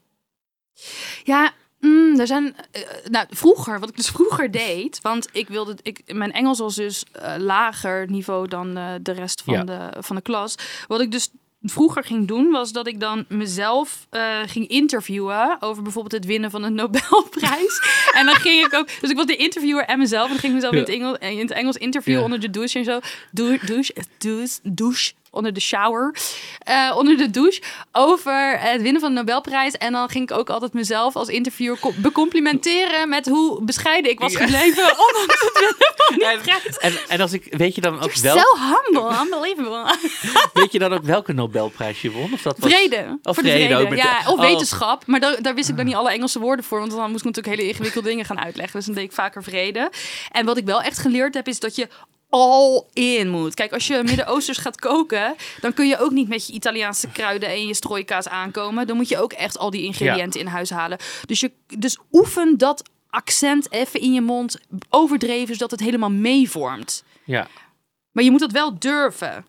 Ja, mm, er zijn. eh, nou, vroeger, wat ik dus vroeger deed. Want ik wilde. Ik, mijn Engels was dus eh, lager niveau dan eh, de rest van, Ja. de, van de klas. Wat ik dus vroeger ging doen, was dat ik dan mezelf eh, ging interviewen over bijvoorbeeld het winnen van een Nobelprijs. en dan ging ik ook, dus ik was de interviewer en mezelf, en dan ging ik mezelf in, het. Engels, in het Engels interviewen Ja. onder de douche en zo. Douche, douche, douche, douche onder de shower, eh, onder de douche, over het winnen van de Nobelprijs. En dan ging ik ook altijd mezelf als interviewer co- becomplimenteren met hoe bescheiden ik was Ja. gebleven, ondanks het winnen van die En, prijs. en, en als ik, weet je dan ook wel, humble, unbelievable. weet je dan ook welke Nobelprijs je won? Of dat was, Vrede. Of de vrede vrede. ook met ja, of oh. wetenschap. Maar daar, daar wist ik dan niet alle Engelse woorden voor. Want dan moest ik natuurlijk hele ingewikkelde dingen gaan uitleggen. Dus dan deed ik vaker vrede. En wat ik wel echt geleerd heb, is dat je all in moet. Kijk, als je Midden-Oosters gaat koken, dan kun je ook niet met je Italiaanse kruiden en je strooikaas aankomen. Dan moet je ook echt al die ingrediënten in huis halen. Dus, je, dus oefen dat accent even in je mond overdreven, zodat het helemaal meevormt. Ja. Maar je moet dat wel durven.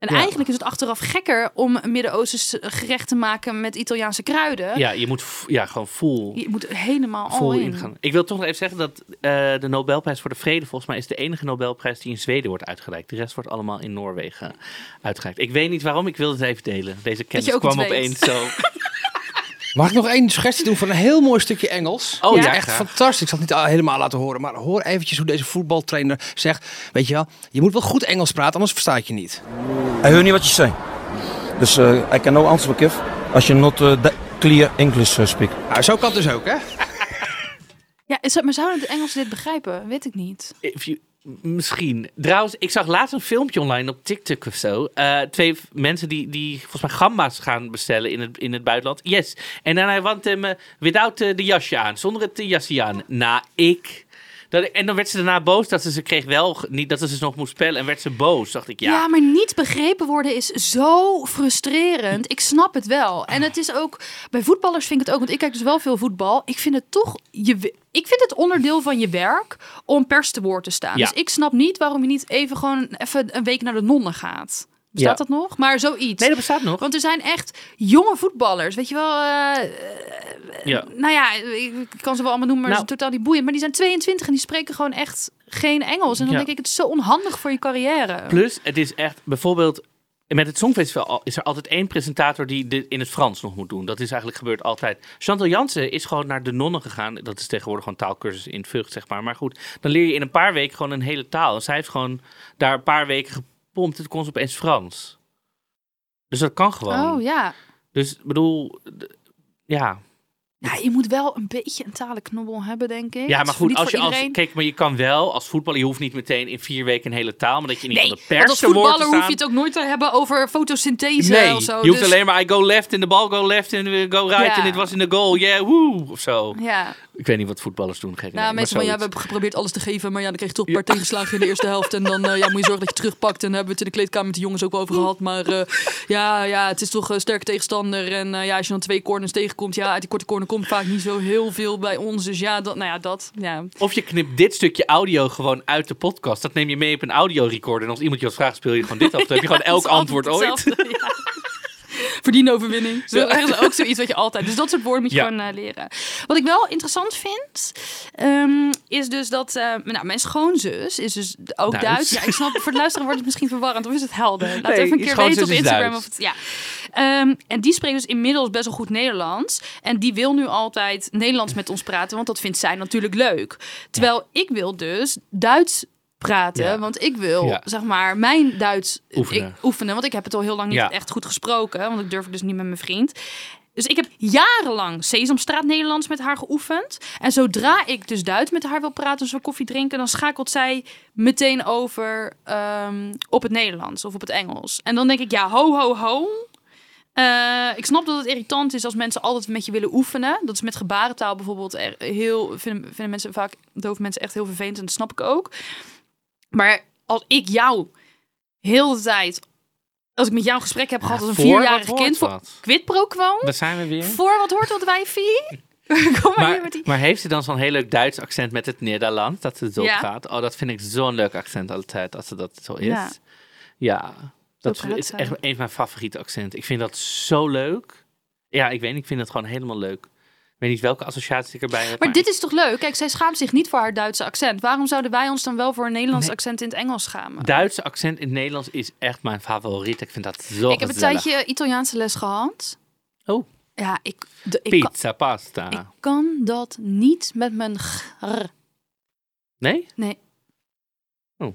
En Ja. eigenlijk is het achteraf gekker om een Midden-Oosters gerecht te maken met Italiaanse kruiden. ja, je moet ja, gewoon full, Je moet helemaal full in. ingaan. Ik wil toch nog even zeggen dat eh, de Nobelprijs voor de Vrede volgens mij is de enige Nobelprijs die in Zweden wordt uitgereikt. De rest wordt allemaal in Noorwegen uitgereikt. Ik weet niet waarom, ik wil het even delen. Deze kennis kwam opeens zo. Mag ik nog één suggestie doen van een heel mooi stukje Engels? Oh Ja. ja, Echt graag. fantastisch. Ik zal het niet helemaal laten horen. Maar hoor eventjes hoe deze voetbaltrainer zegt. Weet je wel, je moet wel goed Engels praten, anders versta ik je niet. I heard niet what you say. Dus uh, I can no answer give als je not uh, clear English uh, speak. Nou, zo kan het dus ook, hè? Ja, maar zouden de Engelsen dit begrijpen? Weet ik niet. If you- misschien. Trouwens, ik zag laatst een filmpje online op TikTok of zo. Eh, twee mensen die, die volgens mij gamba's gaan bestellen in het, in het buitenland. Yes. En dan hij want hem eh, without eh, de jasje aan. Zonder het jasje aan. Nou, ik... Dat, en dan werd ze daarna boos dat ze ze kreeg wel, niet dat ze ze nog moest spellen en werd ze boos. Dacht ik, Ja. ja, maar niet begrepen worden is zo frustrerend. Ik snap het wel. En het is ook, bij voetballers vind ik het ook, want ik kijk dus wel veel voetbal. Ik vind het toch, je, ik vind het onderdeel van je werk om pers te woord te staan. Ja. Dus ik snap niet waarom je niet even gewoon even een week naar de nonnen gaat. Bestaat Ja. dat nog? Maar zoiets. Nee, dat bestaat nog. Want er zijn echt jonge voetballers, weet je wel. eh, Ja. nou ja, ik ik kan ze wel allemaal noemen, maar Nou. is totaal niet boeiend. Maar die zijn 22 en die spreken gewoon echt geen Engels. En dan Ja. denk ik, het is zo onhandig voor je carrière. Plus, het is echt bijvoorbeeld. Met het Songfestival al- is er altijd één presentator die dit in het Frans nog moet doen. Dat is eigenlijk gebeurd altijd. Chantal Jansen is gewoon naar de nonnen gegaan. Dat is tegenwoordig gewoon taalkursus in Vught, zeg maar. Maar goed, dan leer je in een paar weken gewoon een hele taal. En zij heeft gewoon daar een paar weken En toen kon ze opeens Frans. Dus dat kan gewoon. Oh ja. Dus ik bedoel, ja. Ja, je moet wel een beetje een talenknobbel hebben, denk ik. Ja, Het maar goed, niet als je als, kijk, maar je kan wel als voetballer, je hoeft niet meteen in vier weken een hele taal, maar dat je in ieder Nee, geval de pers als voetballer hoef je het ook nooit te hebben over fotosynthese Nee, of zo. je hoeft dus- alleen maar I go left en de bal go left en go right Ja. en dit was in de goal, yeah, woe, of zo. Ja, Ik weet niet wat voetballers doen, gek nou, idee, meestal van ja, we hebben geprobeerd alles te geven, maar ja, dan kreeg je toch een paar tegenslagen in de eerste helft. En dan eh, ja, moet je zorgen dat je terugpakt. En daar hebben we het in de kleedkamer met de jongens ook wel over gehad. Maar eh, ja, ja, het is toch een sterke tegenstander. En eh, ja, als je dan twee corners tegenkomt, ja, uit die korte corner komt vaak niet zo heel veel bij ons. Dus ja, dat, nou ja, dat, ja. Of je knipt dit stukje audio gewoon uit de podcast. Dat neem je mee op een audiorecorder. En als iemand je wat vraagt, speel je gewoon dit af. Dan heb je gewoon elk antwoord ooit. Verdiende overwinning. Zo, dat is ook zoiets wat je altijd. Dus dat soort woorden moet je Ja. gewoon eh, leren. Wat ik wel interessant vind, ehm, is dus dat eh, nou, mijn schoonzus is dus ook Duits. Duits. Ja, ik snap, voor de luisteraar wordt het misschien verwarrend. Of is het helder? Laat Nee, even een keer weten op Instagram. Of het, ja. Ehm, en die spreekt dus inmiddels best wel goed Nederlands. En die wil nu altijd Nederlands met ons praten, want dat vindt zij natuurlijk leuk. Terwijl ik wil dus Duits praten, Ja. want ik wil, Ja. zeg maar, mijn Duits Oefenen. Ik, oefenen. Want ik heb het al heel lang niet Ja. echt goed gesproken, want ik durf het dus niet met mijn vriend. Dus ik heb jarenlang Sesamstraat Nederlands met haar geoefend. En zodra ik dus Duits met haar wil praten, we koffie drinken, dan schakelt zij meteen over ehm, op het Nederlands of op het Engels. En dan denk ik, ja, ho, ho, ho. Eh, ik snap dat het irritant is als mensen altijd met je willen oefenen. Dat is met gebarentaal bijvoorbeeld er- heel, vinden, vinden mensen vaak, dove mensen echt heel vervelend en dat snap ik ook. Maar als ik jou heel de tijd, als ik met jou een gesprek heb gehad als een vierjarig kind, voor quid pro quo, Daar zijn we weer. voor wat hoort wat wijfie? Kom maar, Maar, met die... maar heeft ze dan zo'n heel leuk Duits accent met het Nederlands? Dat ze zo Ja. gaat? Oh, dat vind ik zo'n leuk accent altijd, als ze dat zo is. Ja. Ja, dat is echt een van mijn favoriete accenten. Ik vind dat zo leuk. Ja, ik weet niet, ik vind het gewoon helemaal leuk. Weet niet welke associatie ik erbij heb. Maar dit is toch leuk? Kijk, zij schaamt zich niet voor haar Duitse accent. Waarom zouden wij ons dan wel voor een Nederlands Nee. accent in het Engels schamen? Duitse accent in het Nederlands is echt mijn favoriet. Ik vind dat zo ik heb een tijdje Italiaanse les gehad. Oh. Ja, ik, de, ik, kan, Pizza, pasta. ik kan dat niet met mijn gr. Nee? Nee. Oh.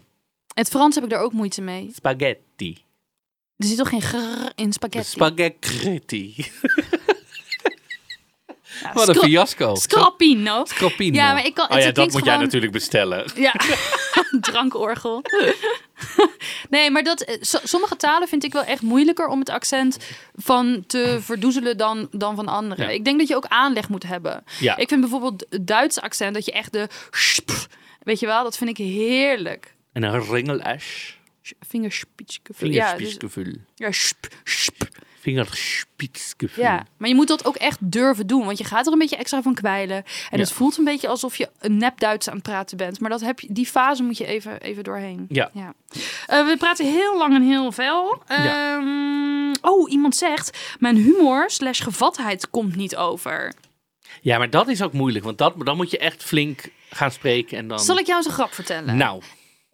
Het Frans heb ik daar ook moeite mee. Spaghetti. Er zit toch geen gr in spaghetti? Spaghetti. Ja, Wat een fiasco. Scrappino. Ja, maar ik kan- Oh ja, dat moet jij natuurlijk bestellen. Ja, drankorgel. nee, maar dat, eh, so- sommige talen vind ik wel echt moeilijker om het accent van te verdoezelen dan, dan van andere. Ja. Ik denk dat je ook aanleg moet hebben. Ja. Ik vind bijvoorbeeld het Duitse accent, dat je echt de... sp- Weet je wel, dat vind ik heerlijk. En een ringelash. Vingerspitzgevoel. Ja, dus, ja, sp, sp. Vingerspitzgevoel. ja, maar je moet dat ook echt durven doen. Want je gaat er een beetje extra van kwijlen. En het voelt een beetje alsof je een nep Duits aan het praten bent. Maar dat heb je, die fase moet je even, even doorheen. Ja. Ja. Eh, we praten heel lang en heel veel. Ja. Ehm, oh, iemand zegt: Mijn humor slash gevatheid komt niet over. Ja, maar dat is ook moeilijk. Want dat, dan moet je echt flink gaan spreken. En dan... Zal ik jou eens een grap vertellen? Nou.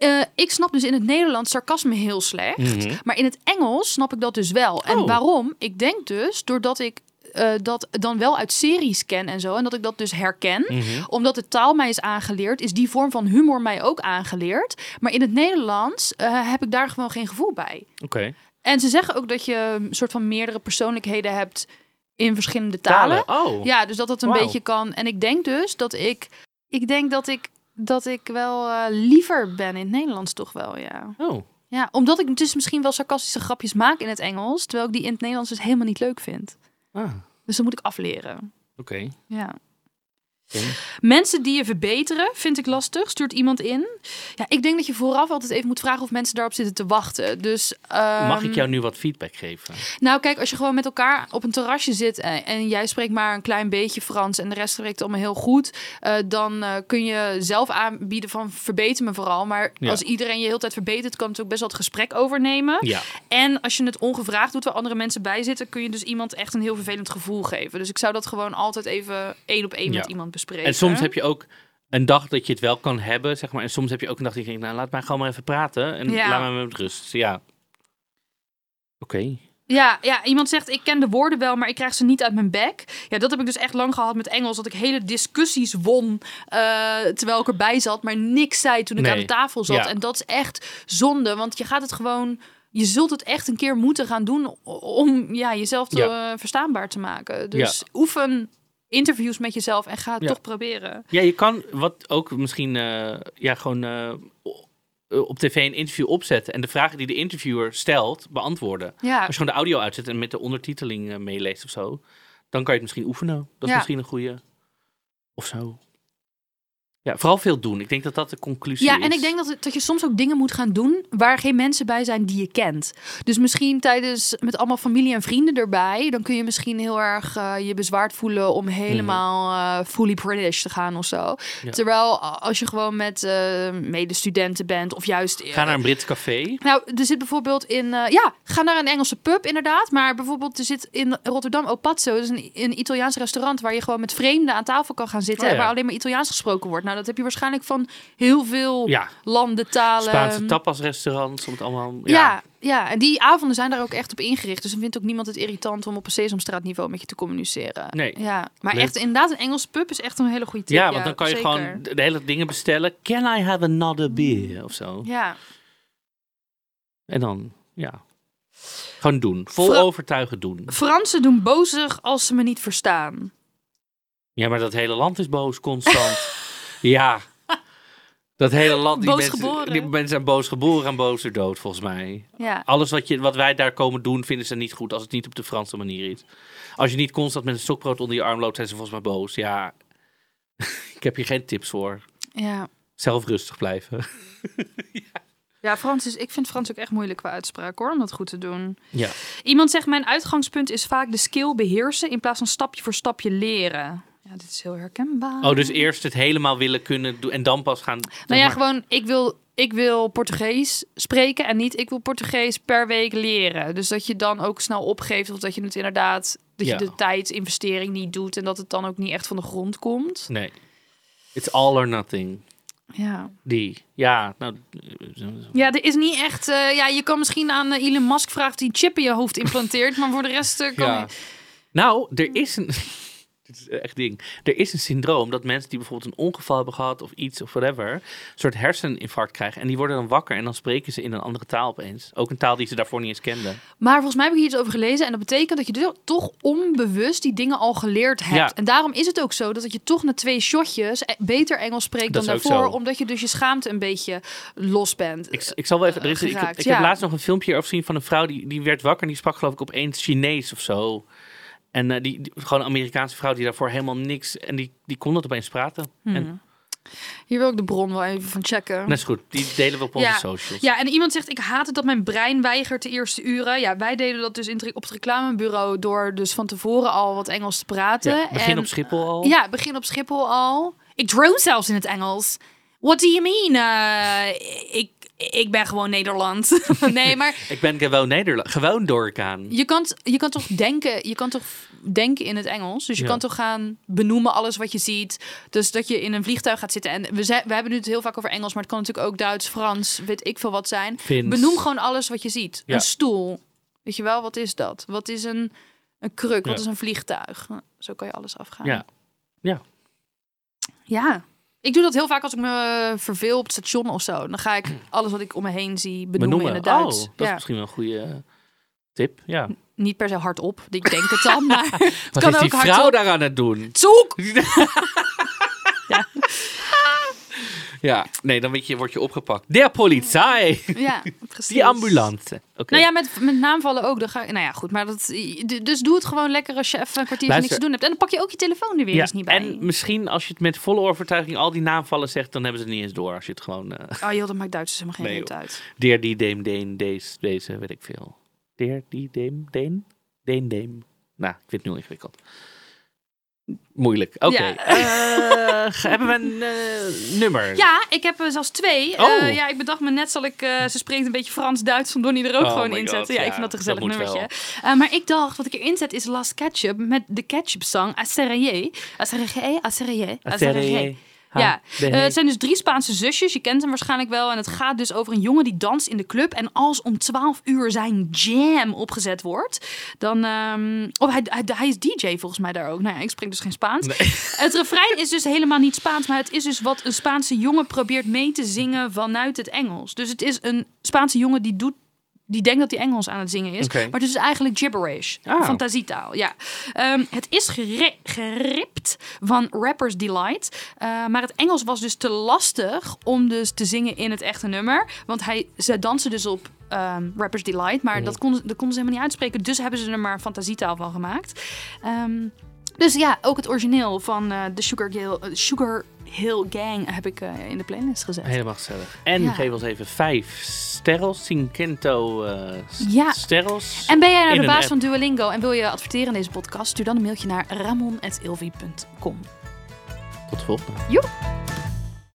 Eh, ik snap dus in het Nederlands sarcasme heel slecht. Mhm. Maar in het Engels snap ik dat dus wel. En Oh. waarom? Ik denk dus doordat ik eh, dat dan wel uit series ken en zo. En dat ik dat dus herken. Mhm. Omdat de taal mij is aangeleerd, is die vorm van humor mij ook aangeleerd. Maar in het Nederlands eh, heb ik daar gewoon geen gevoel bij. Oké. En ze zeggen ook dat je een soort van meerdere persoonlijkheden hebt in verschillende talen. Oh. Ja, dus dat het een beetje kan. En ik denk dus dat ik, ik denk dat ik, dat ik wel eh, liever ben in het Nederlands toch wel, ja. Oh. Ja, omdat ik dus misschien wel sarcastische grapjes maak in het Engels, terwijl ik die in het Nederlands dus helemaal niet leuk vind. Ah. Dus dat moet ik afleren. Oké. Ja. Mensen die je verbeteren, vind ik lastig. Stuurt iemand in. Ja, ik denk dat je vooraf altijd even moet vragen of mensen daarop zitten te wachten. Dus, Mag ik ehm, jou nu wat feedback geven? Nou, kijk, als je gewoon met elkaar op een terrasje zit en, en jij spreekt maar een klein beetje Frans en de rest spreekt allemaal heel goed, eh, dan eh, kun je zelf aanbieden van verbeter me vooral. Maar Ja. als iedereen je heel tijd verbetert, kan het ook best wel het gesprek overnemen. Ja. En als je het ongevraagd doet waar andere mensen bij zitten, kun je dus iemand echt een heel vervelend gevoel geven. Dus ik zou dat gewoon altijd even één op één Ja. met iemand bespreken. En soms heb je ook een dag dat je het wel kan hebben, zeg maar. En soms heb je ook een dag dat je denkt, nou, laat mij gewoon maar even praten. En Ja. laat mij met rust. Ja. Oké. Ja, ja, iemand zegt ik ken de woorden wel, maar ik krijg ze niet uit mijn bek. Ja, dat heb ik dus echt lang gehad met Engels. Dat ik hele discussies won eh, terwijl ik erbij zat, maar niks zei toen ik Nee. aan de tafel zat. Ja. En dat is echt zonde, want je gaat het gewoon... Je zult het echt een keer moeten gaan doen om ja, jezelf te, Ja. eh, verstaanbaar te maken. Dus oefen interviews met jezelf en ga het Ja. toch proberen. Ja, je kan wat ook misschien eh, ja, gewoon eh, op tv een interview opzetten en de vragen die de interviewer stelt beantwoorden. Ja, Als je gewoon de audio uitzet en met de ondertiteling eh, meeleest of zo, dan kan je het misschien oefenen. Dat is Ja. misschien een goede. Of zo. Ja, vooral veel doen. Ik denk dat dat de conclusie Ja, is. en ik denk dat, het- dat je soms ook dingen moet gaan doen waar geen mensen bij zijn die je kent. Dus misschien tijdens met allemaal familie en vrienden erbij, dan kun je misschien heel erg eh, je bezwaard voelen om helemaal eh, fully British te gaan of zo. Mhm. Ja. Terwijl als je gewoon met eh, medestudenten bent of juist. Ga naar een Brits café. nou, er zit bijvoorbeeld in... ja, ga naar een Engelse pub inderdaad. Maar bijvoorbeeld er zit in Rotterdam Opazzo. Dat is een, een Italiaans restaurant waar je gewoon met vreemden aan tafel kan gaan zitten. Oh, en ja. waar alleen maar Italiaans gesproken wordt. Nou, dat heb je waarschijnlijk van heel veel Ja, landen, talen. Spaanse tapasrestaurants. Om het allemaal, ja. Ja, ja, en die avonden zijn daar ook echt op ingericht. Dus dan vindt ook niemand het irritant om op een Sesamstraatniveau met je te communiceren. Nee. Ja, maar Leuk. echt inderdaad, een Engelse pub is echt een hele goede tip. Ja, want dan kan je zeker. gewoon de de hele dingen bestellen. Can I have another beer? Of zo. Ja, En dan, ja. Gewoon doen. Vol Fra- overtuigen doen. Fransen doen bozig als ze me niet verstaan. Ja, maar dat hele land is boos constant. ja. Dat hele land, die mensen, die mensen zijn boos geboren en boos er dood, volgens mij. Ja, Alles wat, je, wat wij daar komen doen, vinden ze niet goed als het niet op de Franse manier is. Als je niet constant met een stokbrood onder je arm loopt, zijn ze volgens mij boos. Ja, ik heb hier geen tips voor. ja. Zelf rustig blijven. Ja, Frans is, ik vind Frans ook echt moeilijk qua uitspraak hoor, om dat goed te doen. Ja. Iemand zegt, mijn uitgangspunt is vaak de skill beheersen in plaats van stapje voor stapje leren. Ja, dit is heel herkenbaar. Oh, dus eerst het helemaal willen kunnen doen en dan pas gaan... Nou ja, maar- gewoon, ik wil, ik wil Portugees spreken en niet ik wil Portugees per week leren. Dus dat je dan ook snel opgeeft of dat je het inderdaad, dat Ja. je de tijdsinvestering niet doet en dat het dan ook niet echt van de grond komt. Nee. It's all or nothing. Ja, Die. Ja, nou... ja er is niet echt, eh, ja, je kan misschien aan eh, Elon Musk vragen een chip in je hoofd implanteert, maar voor de rest eh, kan Ja. Nou, er is een. Dit is echt ding. Er is een syndroom dat mensen die bijvoorbeeld een ongeval hebben gehad of iets of whatever, een soort herseninfarct krijgen. En die worden dan wakker en dan spreken ze in een andere taal opeens. Ook een taal die ze daarvoor niet eens kenden. Maar volgens mij heb ik hier iets over gelezen. En dat betekent dat je dus toch onbewust die dingen al geleerd hebt. Ja. En daarom is het ook zo dat je toch na twee shotjes e- beter Engels spreekt Dat dan daarvoor. Omdat je dus je schaamte een beetje los bent. Ik, ik zal wel even. Er is, ik, ik ja. heb laatst nog een filmpje over gezien van een vrouw die, die werd wakker en die sprak geloof ik opeens Chinees of zo. En eh, die, die- gewoon een Amerikaanse vrouw die daarvoor helemaal niks. En die, die kon dat opeens praten. Hmm. En Hier wil ik de bron wel even van checken. dat is goed. Die delen we op onze Ja. socials. Ja, en iemand zegt, ik haat het dat mijn brein weigert de eerste uren. Ja, wij deden dat dus in, op het reclamebureau door dus van tevoren al wat Engels te praten. Ja, begin En- op Schiphol al. Ja, begin op Schiphol al. Ik drone zelfs in het Engels. What do you mean? Eh, ik, ik ben gewoon Nederland. nee, maar Ik ben gewoon Nederland. Gewoon doorgaan. je kan, je kan toch denken, je kan toch denken in het Engels. Dus je Ja. kan toch gaan benoemen alles wat je ziet. Dus dat je in een vliegtuig gaat zitten. En we, zijn, we hebben nu het heel vaak over Engels, maar het kan natuurlijk ook Duits, Frans, weet ik veel wat zijn. Fins. Benoem gewoon alles wat je ziet. Ja. Een stoel. Weet je wel, wat is dat? Wat is een, een kruk? Wat is een vliegtuig? Zo kan je alles afgaan. Ja. Ja. Ja. Ik doe dat heel vaak als ik me verveel op het station of zo. Dan ga ik alles wat ik om me heen zie benoemen, in het Duits. Oh, dat is misschien wel een goede eh, tip. Ja. Niet per se hardop. Ik denk het dan, maar het Wat kan is ook die vrouw hardop. daar aan het doen? Zoek! Ja, nee, dan weet je, word je opgepakt. Der politie! Ja, precies. Die ambulance. Oké. Nou ja, met, met naamvallen ook. Dan ga, nou ja, goed. Maar dat, dus doe het gewoon lekker als je even een kwartier niks te doen hebt. En dan pak je ook je telefoon er weer ja, eens niet bij. en misschien als je het met volle overtuiging al die naamvallen zegt, dan hebben ze het niet eens door. Als je het gewoon... eh Oh joh, dat maakt Duitsers helemaal geen Nee, joh. uit. Deer, die, deem, deen, deze, deze, weet ik veel. Deer, die, deem, deen, deen, deem. Nou, ik vind het nu ingewikkeld. Moeilijk. Oké. Ja. Eh, hebben we een eh, nummer? Ja, ik heb er zelfs twee. Oh. Eh, ja, ik bedacht me net, zal ik, eh, ze spreekt een beetje Frans-Duits, van Donnie er ook Oh gewoon in zetten. Ja, ja, ik vind dat een dat gezellig moet nummertje. Eh, maar ik dacht, wat ik erin zet is Last Ketchup met de Ketchup Song. Acerrié. Acerrié, Acerrié, Acerrié. Ja, Eh, het zijn dus drie Spaanse zusjes. Je kent hem waarschijnlijk wel. En het gaat dus over een jongen die danst in de club. En als om 12 uur zijn jam opgezet wordt, dan. oh, hij, hij, hij is DJ volgens mij daar ook. Nou ja, ik spreek dus geen Spaans. Het refrein is dus helemaal niet Spaans, maar het is dus wat een Spaanse jongen probeert mee te zingen vanuit het Engels. Dus het is een Spaanse jongen die doet. Die denkt dat hij Engels aan het zingen is. Maar het is eigenlijk gibberish. Ah. Fantasietaal, ja. Ehm, het is gere- geript van Rapper's Delight. Eh, maar het Engels was dus te lastig om dus te zingen in het echte nummer. Want hij, ze dansen dus op ehm, Rapper's Delight. Maar dat, konden, dat konden ze helemaal niet uitspreken. Dus hebben ze er maar fantasietaal van gemaakt. Ehm, dus ja, ook het origineel van eh, de Sugar, Hill, eh, Sugar Hill Gang heb ik eh, in de playlist gezet. Helemaal gezellig. En Ja. geef ons even vijf sterrels. Cinquento eh Ja. sterrels. En ben jij nou In de baas van Duolingo en wil je adverteren in deze podcast? Stuur dan een mailtje naar ramon.ilvi.com. Tot de volgende. Joep!